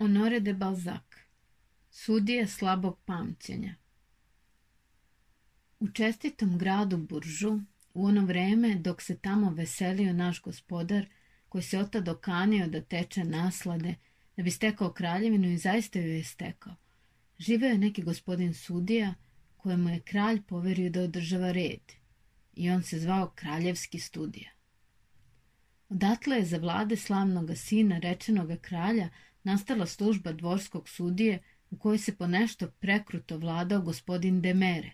Honore de Balzac Sudije slabog pamćenja U čestitom gradu Buržu, u ono vreme dok se tamo veselio naš gospodar, koji se otad okanio da teče naslade, da bi stekao kraljevinu i zaista ju je stekao, živeo je neki gospodin sudija, kojemu je kralj poverio da održava red, i on se zvao Kraljevski studija. Odatle je za vlade slavnoga sina rečenoga kralja nastala služba dvorskog sudije u kojoj se po nešto prekruto vladao gospodin Demere,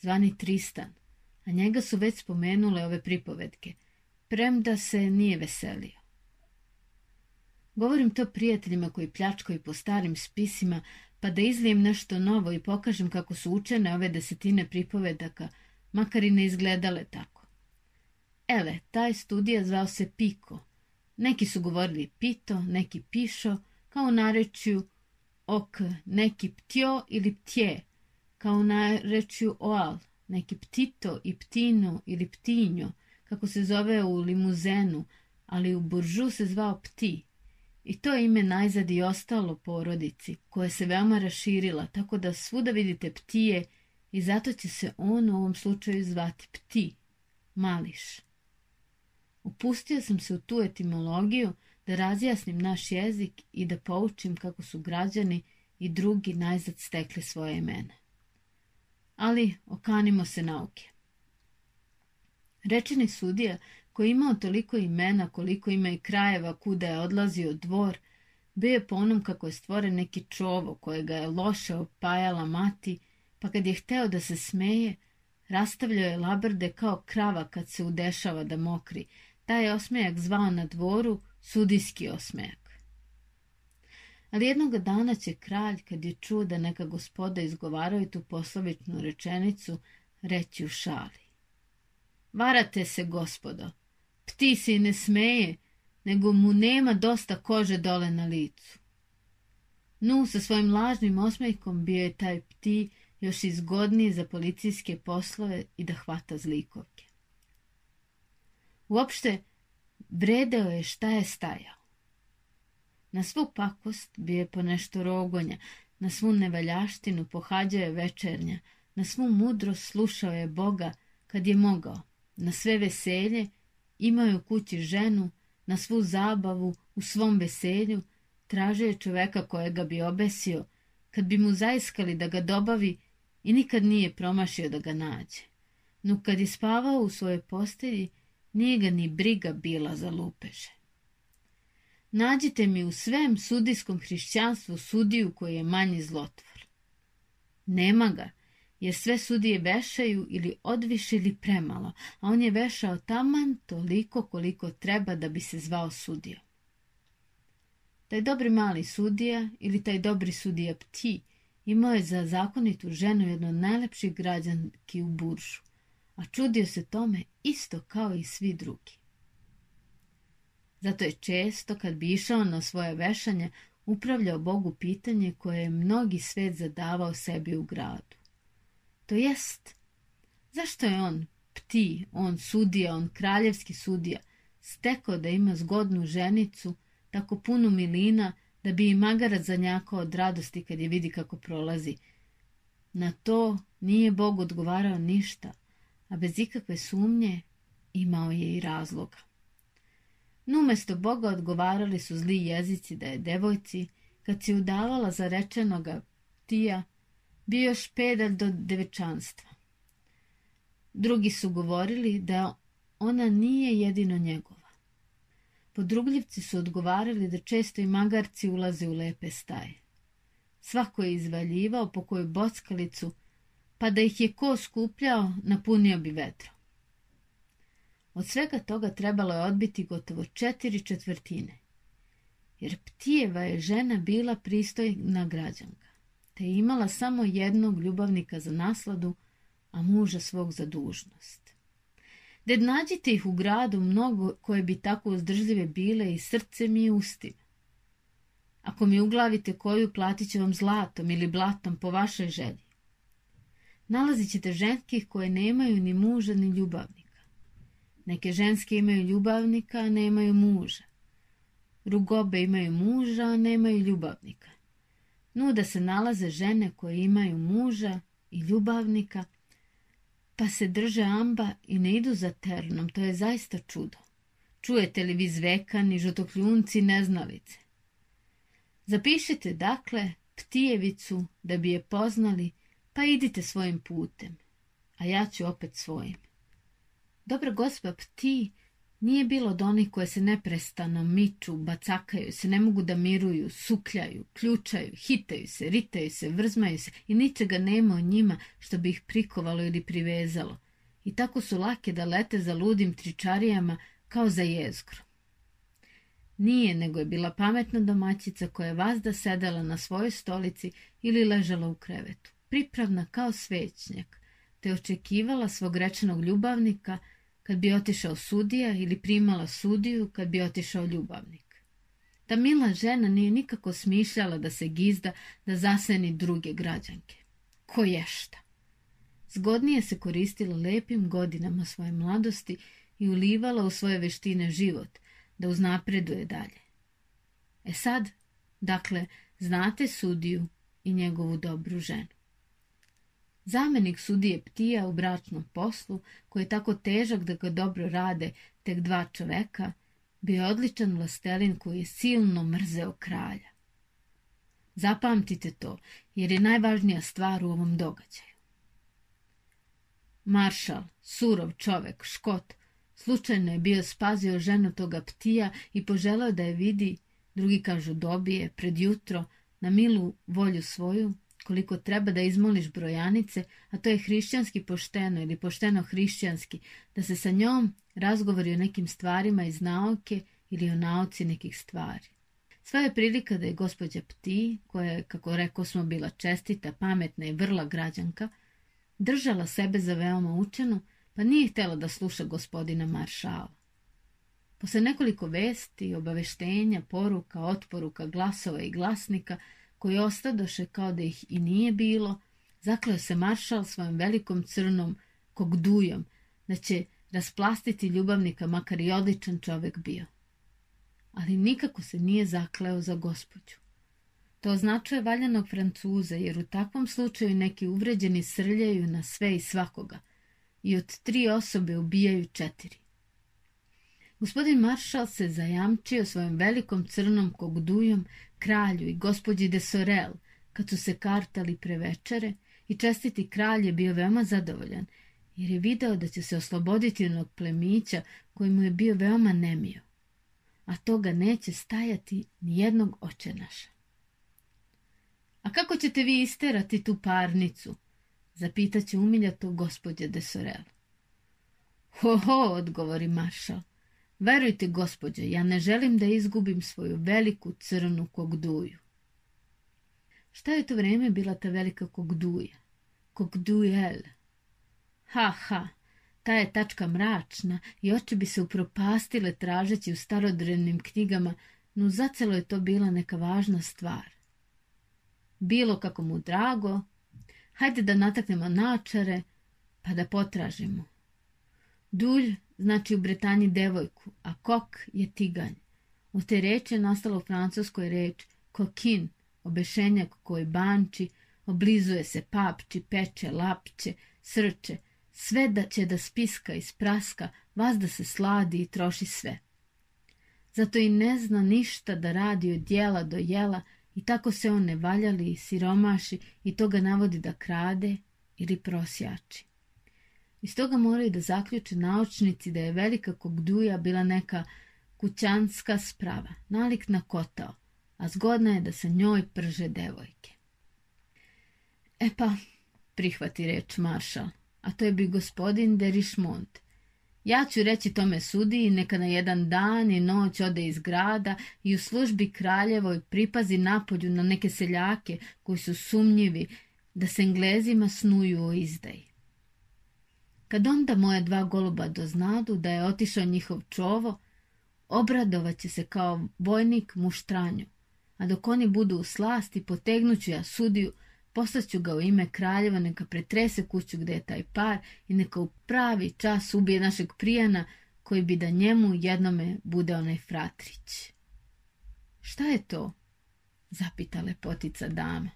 zvani Tristan, a njega su već spomenule ove pripovedke, premda se nije veselio. Govorim to prijateljima koji pljačkaju po starim spisima, pa da izlijem nešto novo i pokažem kako su učene ove desetine pripovedaka, makar i ne izgledale tako. Ele, taj studija zvao se Piko. Neki su govorili Pito, neki Pišo, kao narečju ok, neki Ptjo ili Ptje, kao narečju Oal, neki Ptito i Ptino ili Ptinjo, kako se zove u limuzenu, ali u buržu se zvao Pti. I to ime najzad i ostalo porodici, koja se veoma raširila, tako da svuda vidite ptije i zato će se on u ovom slučaju zvati Pti, mališ. Upustio sam se u tu etimologiju da razjasnim naš jezik i da poučim kako su građani i drugi najzad stekli svoje imena. Ali okanimo se nauke. Rečeni sudija koji imao toliko imena koliko ima i krajeva kuda je odlazio dvor, bio je po onom kako je stvoren neki čovo kojega je loše opajala mati, pa kad je hteo da se smeje, rastavljao je labrde kao krava kad se udešava da mokri, Taj je osmejak zvao na dvoru sudijski osmejak. Ali jednog dana će kralj, kad je čuo da neka gospoda izgovaraju tu poslovičnu rečenicu, reći u šali. Varate se, gospodo, pti se ne smeje, nego mu nema dosta kože dole na licu. Nu, sa svojim lažnim osmejkom bio je taj pti još izgodniji za policijske poslove i da hvata zlikovke. Uopšte, vredeo je šta je stajao. Na svu pakost bio je po nešto rogonja, na svu nevaljaštinu pohađao je večernja, na svu mudrost slušao je Boga kad je mogao, na sve veselje imao je u kući ženu, na svu zabavu u svom veselju tražio je čoveka kojega bi obesio, kad bi mu zaiskali da ga dobavi i nikad nije promašio da ga nađe. No kad je spavao u svojoj postelji, Nije ga ni briga bila za lupeže. Nađite mi u svem sudijskom hrišćanstvu sudiju koji je manji zlotvor. Nema ga, jer sve sudije vešaju ili odviše ili premalo, a on je vešao taman toliko koliko treba da bi se zvao sudio. Taj dobri mali sudija ili taj dobri sudija pti imao je za zakonitu ženu jednu od najlepših građanki u buržu a čudio se tome isto kao i svi drugi. Zato je često, kad bi išao na svoje vešanje, upravljao Bogu pitanje koje je mnogi svet zadavao sebi u gradu. To jest, zašto je on pti, on sudija, on kraljevski sudija, stekao da ima zgodnu ženicu, tako punu milina, da bi i magarac zanjakao od radosti kad je vidi kako prolazi. Na to nije Bog odgovarao ništa, a bez ikakve sumnje imao je i razloga. No umesto Boga odgovarali su zli jezici da je devojci, kad si udavala za rečenoga tija, bio još pedalj do devečanstva. Drugi su govorili da ona nije jedino njegova. Podrugljivci su odgovarali da često i magarci ulaze u lepe staje. Svako je izvaljivao po koju bockalicu pa da ih je ko skupljao, napunio bi vedro. Od svega toga trebalo je odbiti gotovo četiri četvrtine, jer Ptijeva je žena bila pristojna građanka, te je imala samo jednog ljubavnika za nasladu, a muža svog za dužnost. Ded nađite ih u gradu mnogo koje bi tako uzdržljive bile i srcem i ustima. Ako mi uglavite koju, platit ću vam zlatom ili blatom po vašoj želji nalazit ćete ženskih koje nemaju ni muža ni ljubavnika. Neke ženske imaju ljubavnika, a nemaju muža. rugobe imaju muža, a nemaju ljubavnika. Nuda se nalaze žene koje imaju muža i ljubavnika, pa se drže amba i ne idu za ternom, to je zaista čudo. Čujete li vi zvekani, žutokljunci, neznalice? Zapišite, dakle, ptijevicu da bi je poznali, pa idite svojim putem, a ja ću opet svojim. Dobra gospa pti nije bilo od onih koje se neprestano miču, bacakaju se, ne mogu da miruju, sukljaju, ključaju, hitaju se, ritaju se, vrzmaju se i ničega nema o njima što bi ih prikovalo ili privezalo. I tako su lake da lete za ludim tričarijama kao za jezgru. Nije, nego je bila pametna domaćica koja je vazda sedela na svojoj stolici ili ležala u krevetu, pripravna kao svećnjak, te očekivala svog rečenog ljubavnika kad bi otišao sudija ili primala sudiju kad bi otišao ljubavnik. Ta mila žena nije nikako smišljala da se gizda da zaseni druge građanke. Ko ješta? Zgodnije se koristila lepim godinama svoje mladosti i ulivala u svoje veštine život, da uznapreduje dalje. E sad, dakle, znate sudiju i njegovu dobru ženu. Zamenik sudije Ptija u bračnom poslu, koji je tako težak da ga dobro rade tek dva čoveka, bio je odličan vlastelin koji je silno mrzeo kralja. Zapamtite to, jer je najvažnija stvar u ovom događaju. Maršal, surov čovek, škot, Slučajno je bio spazio ženu toga ptija i poželao da je vidi, drugi kažu dobije, pred jutro, na milu volju svoju, koliko treba da izmoliš brojanice, a to je hrišćanski pošteno ili pošteno hrišćanski, da se sa njom razgovori o nekim stvarima iz nauke ili o nauci nekih stvari. Sva je prilika da je gospođa Pti, koja je, kako rekao smo, bila čestita, pametna i vrla građanka, držala sebe za veoma učenu, pa nije htjela da sluša gospodina maršala. Posle nekoliko vesti, obaveštenja, poruka, otporuka, glasova i glasnika, koji ostadoše kao da ih i nije bilo, zakleo se maršal svojom velikom crnom kogdujom, da će rasplastiti ljubavnika, makar i odličan čovek bio. Ali nikako se nije zakleo za gospođu. To označuje valjanog Francuza, jer u takvom slučaju neki uvređeni srljaju na sve i svakoga, i od tri osobe ubijaju četiri. Gospodin Maršal se zajamčio svojim velikom crnom kogdujom kralju i gospođi de Sorel, kad su se kartali pre večere i čestiti kralj je bio veoma zadovoljan, jer je video da će se osloboditi onog plemića koji mu je bio veoma nemio, a toga neće stajati ni jednog očenaša. A kako ćete vi isterati tu parnicu? Zapitaće umiljato gospođe de Sorel. Ho, ho, odgovori maršal. Verujte, gospođe, ja ne želim da izgubim svoju veliku crnu kogduju. Šta je to vreme bila ta velika kogduja? Kogdujel. Ha, ha, ta je tačka mračna i oči bi se upropastile tražeći u starodrevnim knjigama, no zacelo je to bila neka važna stvar. Bilo kako mu drago, Hajde da nataknemo načare, pa da potražimo. Dulj znači u Bretanji devojku, a kok je tiganj. U te reči je nastala u francuskoj reč kokin, obešenjak koji banči, oblizuje se, papči, peče, lapće, srče, sve da će da spiska i spraska, vas da se sladi i troši sve. Zato i ne zna ništa da radi od jela do jela, i tako se on ne valjali, siromaši i to ga navodi da krade ili prosjači. Iz toga moraju da zaključe naučnici da je velika kogduja bila neka kućanska sprava, nalik na kotao, a zgodna je da sa njoj prže devojke. E pa, prihvati reč maršal, a to je bi gospodin de Richmond, ja ću reći tome sudiji neka na jedan dan i noć ode iz grada i u službi kraljevoj pripazi napolju na neke seljake koji su sumnjivi da se englezima snuju o izdaji. Kad onda moja dva goluba doznadu da je otišao njihov čovo, obradovaće se kao vojnik muštranju, a dok oni budu u slasti potegnuću ja sudiju Poslaću ga u ime kraljeva, neka pretrese kuću gde je taj par i neka u pravi čas ubije našeg prijana koji bi da njemu jednome bude onaj fratrić. Šta je to? zapita lepotica dama.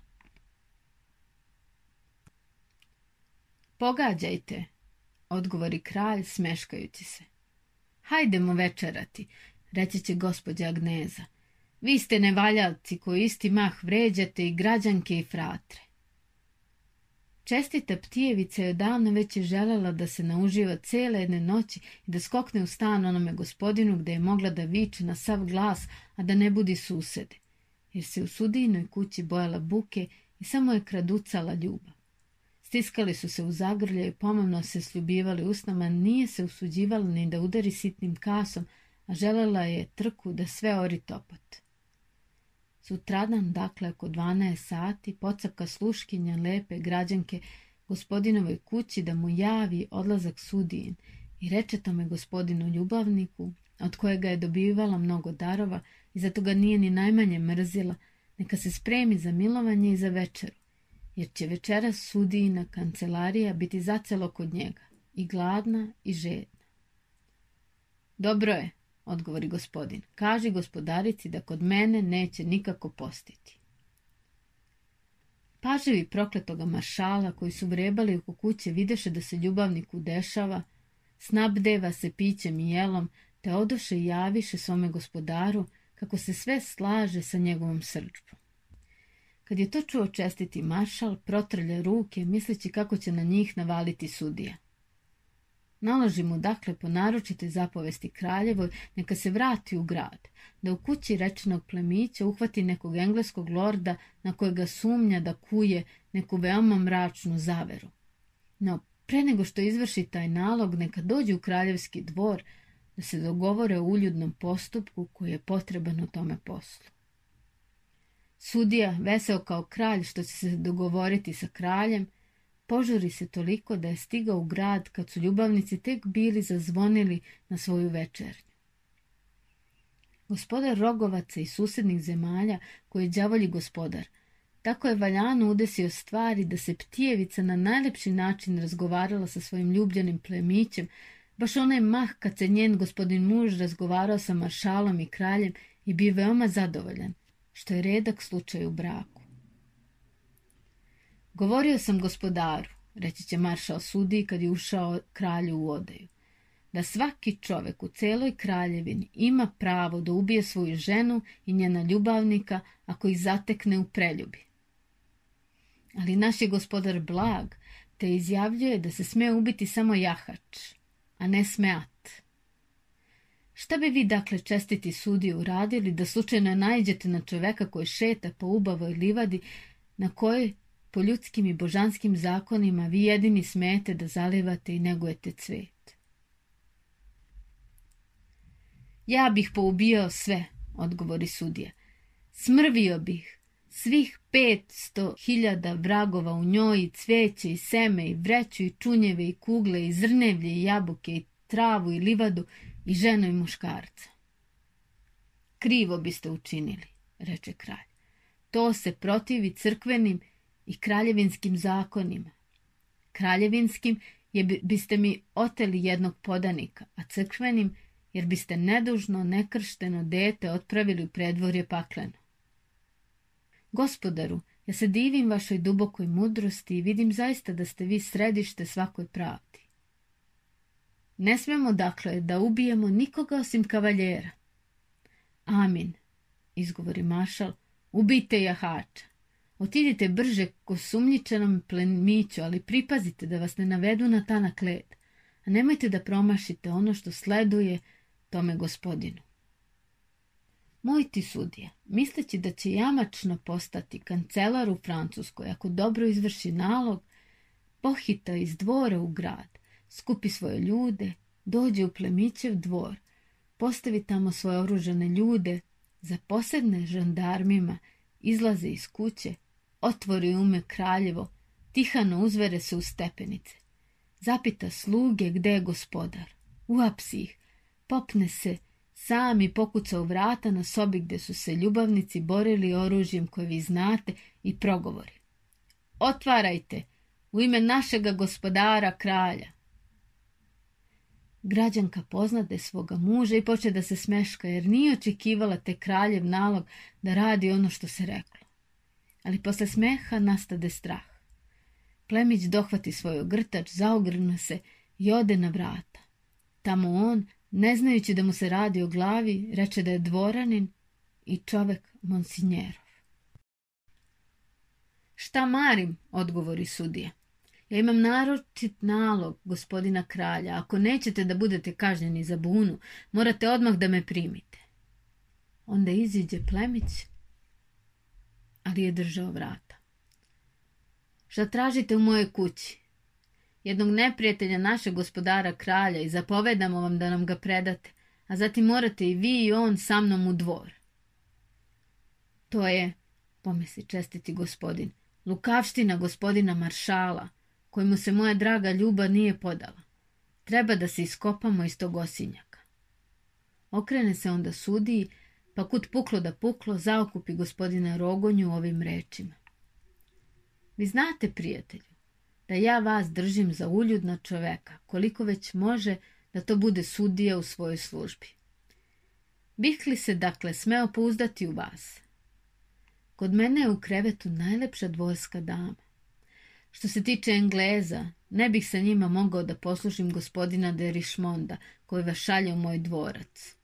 Pogađajte, odgovori kralj smeškajući se. Hajdemo večerati, reći će gospođa Agneza. Vi ste nevaljalci koji isti mah vređate i građanke i fratre. Čestita ptijevica je odavno već je želela da se nauživa cele jedne noći i da skokne u stan onome gospodinu gde je mogla da viče na sav glas, a da ne budi susede, jer se u sudijinoj kući bojala buke i samo je kraducala ljubav. Stiskali su se u zagrlje i pomavno se sljubivali usnama, nije se usuđivala ni da udari sitnim kasom, a želela je trku da sve ori topot. Sutradan, dakle, oko 12 sati, pocaka sluškinja lepe građanke gospodinovoj kući da mu javi odlazak sudijin i reče tome gospodinu ljubavniku, od kojega je dobivala mnogo darova i zato ga nije ni najmanje mrzila, neka se spremi za milovanje i za večeru, jer će večera sudijina kancelarija biti zacelo kod njega, i gladna i žedna. Dobro je, odgovori gospodin. Kaži gospodarici da kod mene neće nikako postiti. Paživi prokletoga maršala koji su vrebali oko kuće videše da se ljubavniku dešava, snabdeva se pićem i jelom, te odoše i javiše svome gospodaru kako se sve slaže sa njegovom srđbom. Kad je to čuo čestiti maršal, protrlja ruke, misleći kako će na njih navaliti sudija. Naloži mu dakle po naročitoj zapovesti kraljevoj neka se vrati u grad, da u kući rečenog plemića uhvati nekog engleskog lorda na kojega sumnja da kuje neku veoma mračnu zaveru. No, pre nego što izvrši taj nalog, neka dođe u kraljevski dvor da se dogovore o uljudnom postupku koji je potreban u tome poslu. Sudija, veseo kao kralj što će se dogovoriti sa kraljem, Požuri se toliko da je stigao u grad kad su ljubavnici tek bili zazvonili na svoju večernju. Gospodar rogovaca i susednih zemalja, koji je đavolji gospodar, tako je valjano udesio stvari da se ptijevica na najlepši način razgovarala sa svojim ljubljenim plemićem, baš onaj mah kad se njen gospodin muž razgovarao sa maršalom i kraljem i bio veoma zadovoljan, što je redak slučaj u braku. Govorio sam gospodaru, reći će maršal sudi kad je ušao kralju u odaju, da svaki čovek u celoj kraljevini ima pravo da ubije svoju ženu i njena ljubavnika ako ih zatekne u preljubi. Ali naš je gospodar blag, te izjavljuje da se sme ubiti samo jahač, a ne smeat. Šta bi vi dakle čestiti sudi uradili da slučajno najđete na čoveka koji šeta po ubavoj livadi na kojoj po ljudskim i božanskim zakonima vi jedini smete da zalivate i negujete cvet. Ja bih poubijao sve, odgovori sudija. Smrvio bih svih petsto hiljada vragova u njoj i cveće i seme i vreću i čunjeve i kugle i zrnevlje i jabuke i travu i livadu i ženu i muškarca. Krivo biste učinili, reče kralj. To se protivi crkvenim i kraljevinskim zakonima. Kraljevinskim je biste mi oteli jednog podanika, a crkvenim jer biste nedužno, nekršteno dete otpravili u predvorje pakleno. Gospodaru, ja se divim vašoj dubokoj mudrosti i vidim zaista da ste vi središte svakoj pravdi. Ne smemo dakle da ubijemo nikoga osim kavaljera. Amin, izgovori mašal, ubijte jahača. Otidite brže ko sumnjičenom plemiću, ali pripazite da vas ne navedu na tanak led, a nemojte da promašite ono što sleduje tome gospodinu. Moj ti sudija, misleći da će jamačno postati kancelar u Francuskoj ako dobro izvrši nalog, pohita iz dvora u grad, skupi svoje ljude, dođe u plemićev dvor, postavi tamo svoje oružane ljude, zaposedne žandarmima, izlaze iz kuće, otvori ume kraljevo, tihano uzvere se u stepenice. Zapita sluge gde je gospodar. Uapsi ih, popne se, sam i pokuca u vrata na sobi gde su se ljubavnici borili oružjem koje vi znate i progovori. Otvarajte, u ime našega gospodara kralja. Građanka poznade svoga muža i poče da se smeška, jer nije očekivala te kraljev nalog da radi ono što se reklo. Ali posle smeha nastade strah. Plemić dohvati svoj ogrtač, zaogrne se i ode na vrata. Tamo on, ne znajući da mu se radi o glavi, reče da je dvoranin i čovek monsinjerov. Šta marim, odgovori sudija. Ja imam naročit nalog gospodina kralja. Ako nećete da budete kažnjeni za bunu, morate odmah da me primite. Onda iziđe plemić, ali je držao vrata. Šta tražite u mojoj kući? Jednog neprijatelja našeg gospodara kralja i zapovedamo vam da nam ga predate, a zatim morate i vi i on sa mnom u dvor. To je, pomisli čestiti gospodin, lukavština gospodina maršala, kojemu se moja draga ljuba nije podala. Treba da se iskopamo iz tog osinjaka. Okrene se onda sudiji, pa kut puklo da puklo, zaokupi gospodina Rogonju ovim rečima. Vi znate, prijatelju, da ja vas držim za uljudna čoveka, koliko već može da to bude sudija u svojoj službi. Bih li se, dakle, smeo pouzdati u vas? Kod mene je u krevetu najlepša dvorska dama. Što se tiče Engleza, ne bih sa njima mogao da poslušim gospodina de Rišmonda, koji vas šalje u moj dvorac.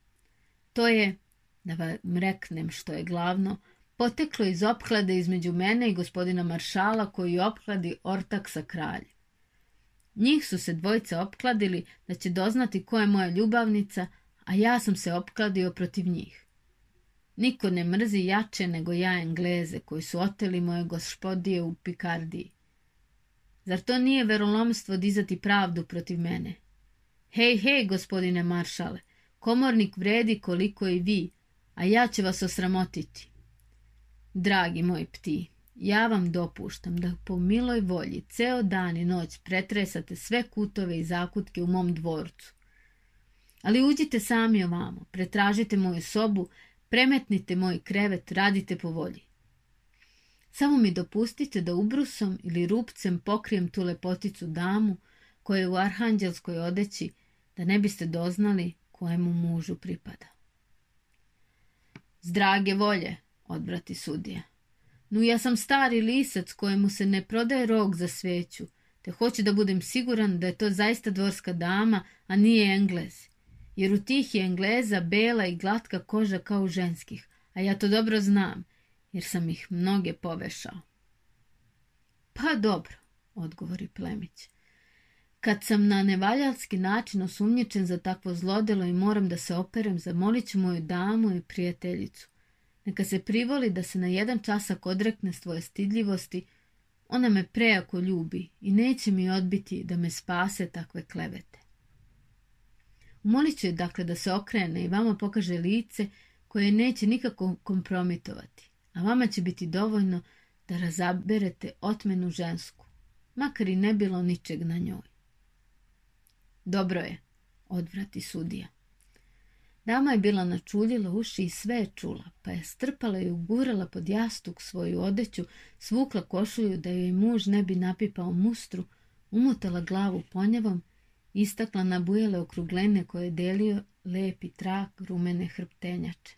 To je, da vam reknem što je glavno, poteklo iz opklade između mene i gospodina maršala koji opkladi ortak sa kraljem. Njih su se dvojice opkladili da će doznati ko je moja ljubavnica, a ja sam se opkladio protiv njih. Niko ne mrzi jače nego ja Engleze koji su oteli moje gospodije u Pikardiji. Zar to nije verolomstvo dizati pravdu protiv mene? Hej, hej, gospodine maršale, komornik vredi koliko i vi, a ja će vas osramotiti. Dragi moj pti, ja vam dopuštam da po miloj volji ceo dan i noć pretresate sve kutove i zakutke u mom dvorcu. Ali uđite sami ovamo, pretražite moju sobu, premetnite moj krevet, radite po volji. Samo mi dopustite da ubrusom ili rupcem pokrijem tu lepoticu damu koja je u arhanđelskoj odeći, da ne biste doznali kojemu mužu pripada. Zdrage volje, odbrati sudija. No ja sam stari lisac kojemu se ne prodaje rog za sveću, te hoću da budem siguran da je to zaista dvorska dama, a nije englez. Jer u tih je engleza bela i glatka koža kao ženskih, a ja to dobro znam, jer sam ih mnoge povešao. Pa dobro, odgovori plemić. Kad sam na nevaljalski način osumnjičen za takvo zlodelo i moram da se operem, zamolit ću moju damu i prijateljicu. Neka se privoli da se na jedan časak odrekne svoje stidljivosti, ona me prejako ljubi i neće mi odbiti da me spase takve klevete. Umolit ću je dakle da se okrene i vama pokaže lice koje neće nikako kompromitovati a vama će biti dovoljno da razaberete otmenu žensku, makar i ne bilo ničeg na njoj. Dobro je, odvrati sudija. Dama je bila načuljila uši i sve je čula, pa je strpala i ugurala pod jastuk svoju odeću, svukla košulju da joj muž ne bi napipao mustru, umutala glavu ponjevom, istakla na bujele okruglene koje je delio lepi trak rumene hrptenjače.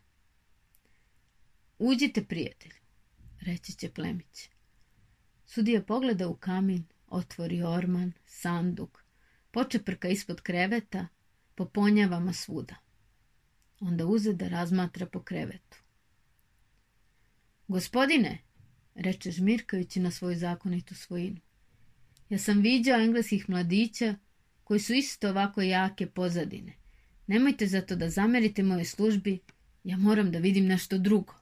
Uđite, prijatelj, reći će plemić. Sudija pogleda u kamin, otvori orman, sanduk, počeprka ispod kreveta, po ponjavama svuda. Onda uze da razmatra po krevetu. Gospodine, reče žmirkajući na svoju zakonitu svojinu, ja sam viđao engleskih mladića koji su isto ovako jake pozadine. Nemojte zato da zamerite moje službi, ja moram da vidim nešto drugo.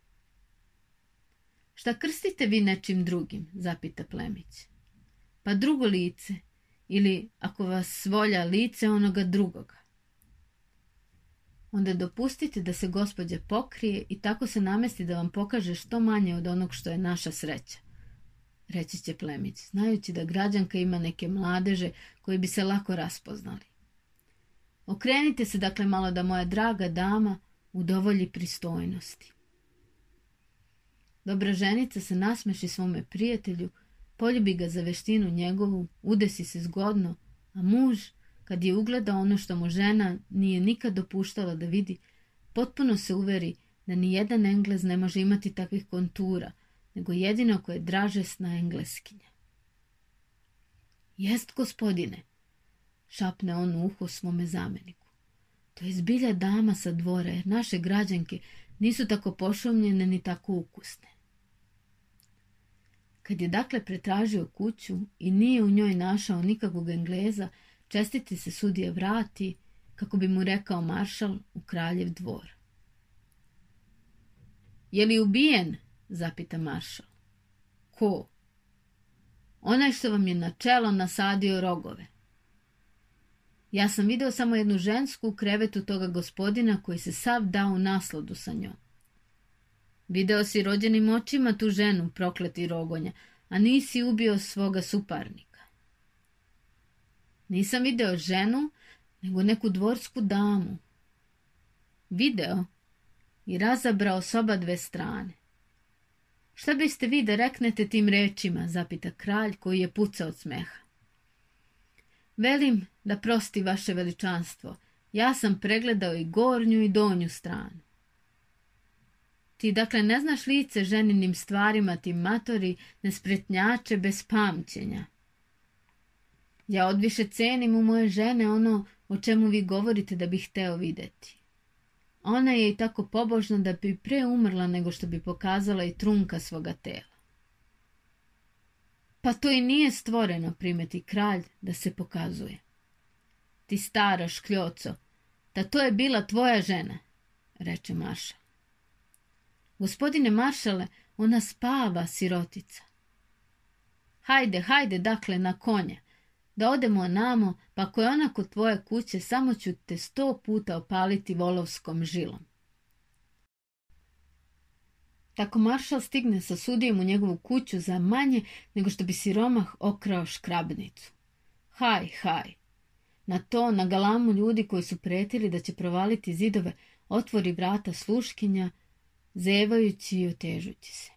Šta krstite vi nečim drugim? zapita plemić. Pa drugo lice, ili ako vas volja lice onoga drugoga. Onda dopustite da se gospođa pokrije i tako se namesti da vam pokaže što manje od onog što je naša sreća. Reći će plemić, znajući da građanka ima neke mladeže koji bi se lako raspoznali. Okrenite se dakle malo da moja draga dama udovolji pristojnosti. Dobra ženica se nasmeši svome prijatelju, poljubi ga za veštinu njegovu, udesi se zgodno, a muž, kad je ugledao ono što mu žena nije nikad dopuštala da vidi, potpuno se uveri da ni jedan englez ne može imati takvih kontura, nego jedino koje je dražesna engleskinja. Jest, gospodine, šapne on u uho svome zameniku. To je zbilja dama sa dvora, jer naše građanke nisu tako pošumljene ni tako ukusne. Kad je dakle pretražio kuću i nije u njoj našao nikakvog engleza, čestiti se sudije vrati, kako bi mu rekao maršal u kraljev dvor. Je li ubijen? zapita maršal. Ko? Onaj što vam je na čelo nasadio rogove. Ja sam video samo jednu žensku u krevetu toga gospodina koji se sav dao naslodu sa njom. Video si rođenim očima tu ženu, prokleti rogonja, a nisi ubio svoga suparnika. Nisam video ženu, nego neku dvorsku damu. Video i razabrao soba dve strane. Šta biste vi da reknete tim rečima, zapita kralj koji je pucao od smeha. Velim da prosti vaše veličanstvo, ja sam pregledao i gornju i donju stranu. Ti dakle ne znaš lice ženinim stvarima, ti matori, nespretnjače bez pamćenja. Ja odviše cenim u moje žene ono o čemu vi govorite da bih hteo videti. Ona je i tako pobožna da bi pre umrla nego što bi pokazala i trunka svoga tela. Pa to i nije stvoreno, primeti kralj, da se pokazuje. Ti stara škljoco, da to je bila tvoja žena, reče Maša. Gospodine maršale, ona spava, sirotica. Hajde, hajde, dakle, na konja, da odemo namo, pa ako je ona kod tvoje kuće, samo ću te sto puta opaliti volovskom žilom. Tako maršal stigne sa sudijom u njegovu kuću za manje nego što bi siromah okrao škrabnicu. Haj, haj. Na to, na galamu ljudi koji su pretili da će provaliti zidove, otvori vrata sluškinja, zevajući i otežući se.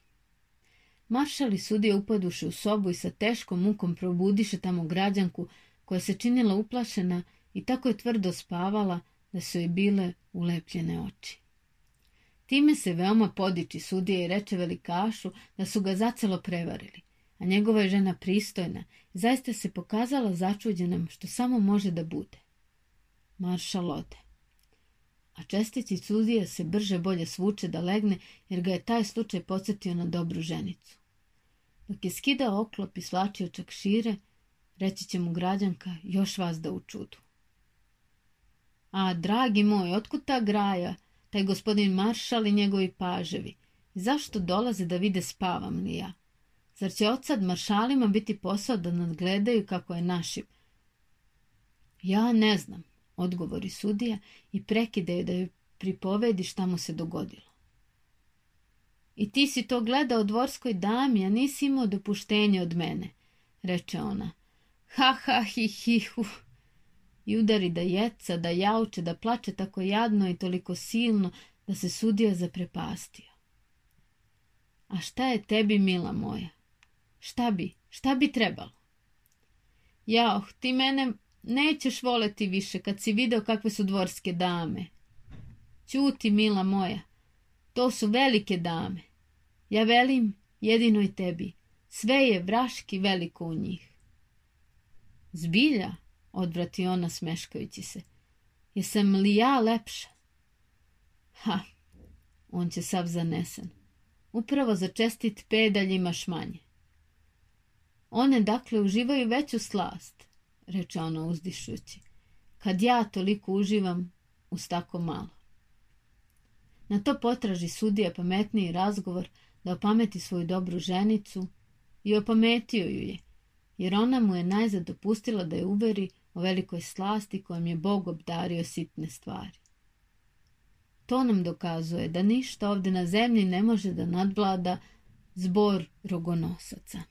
Maršal i sudija upaduše u sobu i sa teškom mukom probudiše tamo građanku koja se činila uplašena i tako je tvrdo spavala da su joj bile ulepljene oči. Time se veoma podiči sudija i reče velikašu da su ga zacelo prevarili, a njegova je žena pristojna i zaista se pokazala začuđenom što samo može da bude. Maršal ode. A čestici sudija se brže bolje svuče da legne jer ga je taj slučaj podsjetio na dobru ženicu. Dok je skidao oklop i svlačio čak šire, reći će mu građanka još vas da u čudu. A, dragi moj, otkud ta graja, taj gospodin maršal i njegovi paževi? Zašto dolaze da vide spavam li ja? Zar će od sad maršalima biti posao da nadgledaju kako je našim? Ja ne znam, odgovori sudija i prekide da joj pripovedi šta mu se dogodilo. I ti si to gledao dvorskoj dami, a nisi imao dopuštenje od mene, reče ona. Ha, ha, hi, hi, hu. I udari da jeca, da jauče, da plače tako jadno i toliko silno da se sudija zaprepastio. A šta je tebi, mila moja? Šta bi, šta bi trebalo? Jaoh, ti mene nećeš voleti više kad si video kakve su dvorske dame. Ćuti, mila moja, to su velike dame. Ja velim jedinoj tebi, sve je vraški veliko u njih. Zbilja, odvrati ona smeškajući se, jesam li ja lepša? Ha, on će sav zanesen. Upravo za čestit pedalj imaš manje. One dakle uživaju veću slast, reče ona uzdišući, kad ja toliko uživam uz tako malo. Na to potraži sudija pametniji razgovor da opameti svoju dobru ženicu i opametio ju je, jer ona mu je najzad dopustila da je uveri o velikoj slasti kojom je Bog obdario sitne stvari. To nam dokazuje da ništa ovde na zemlji ne može da nadvlada zbor rogonosaca.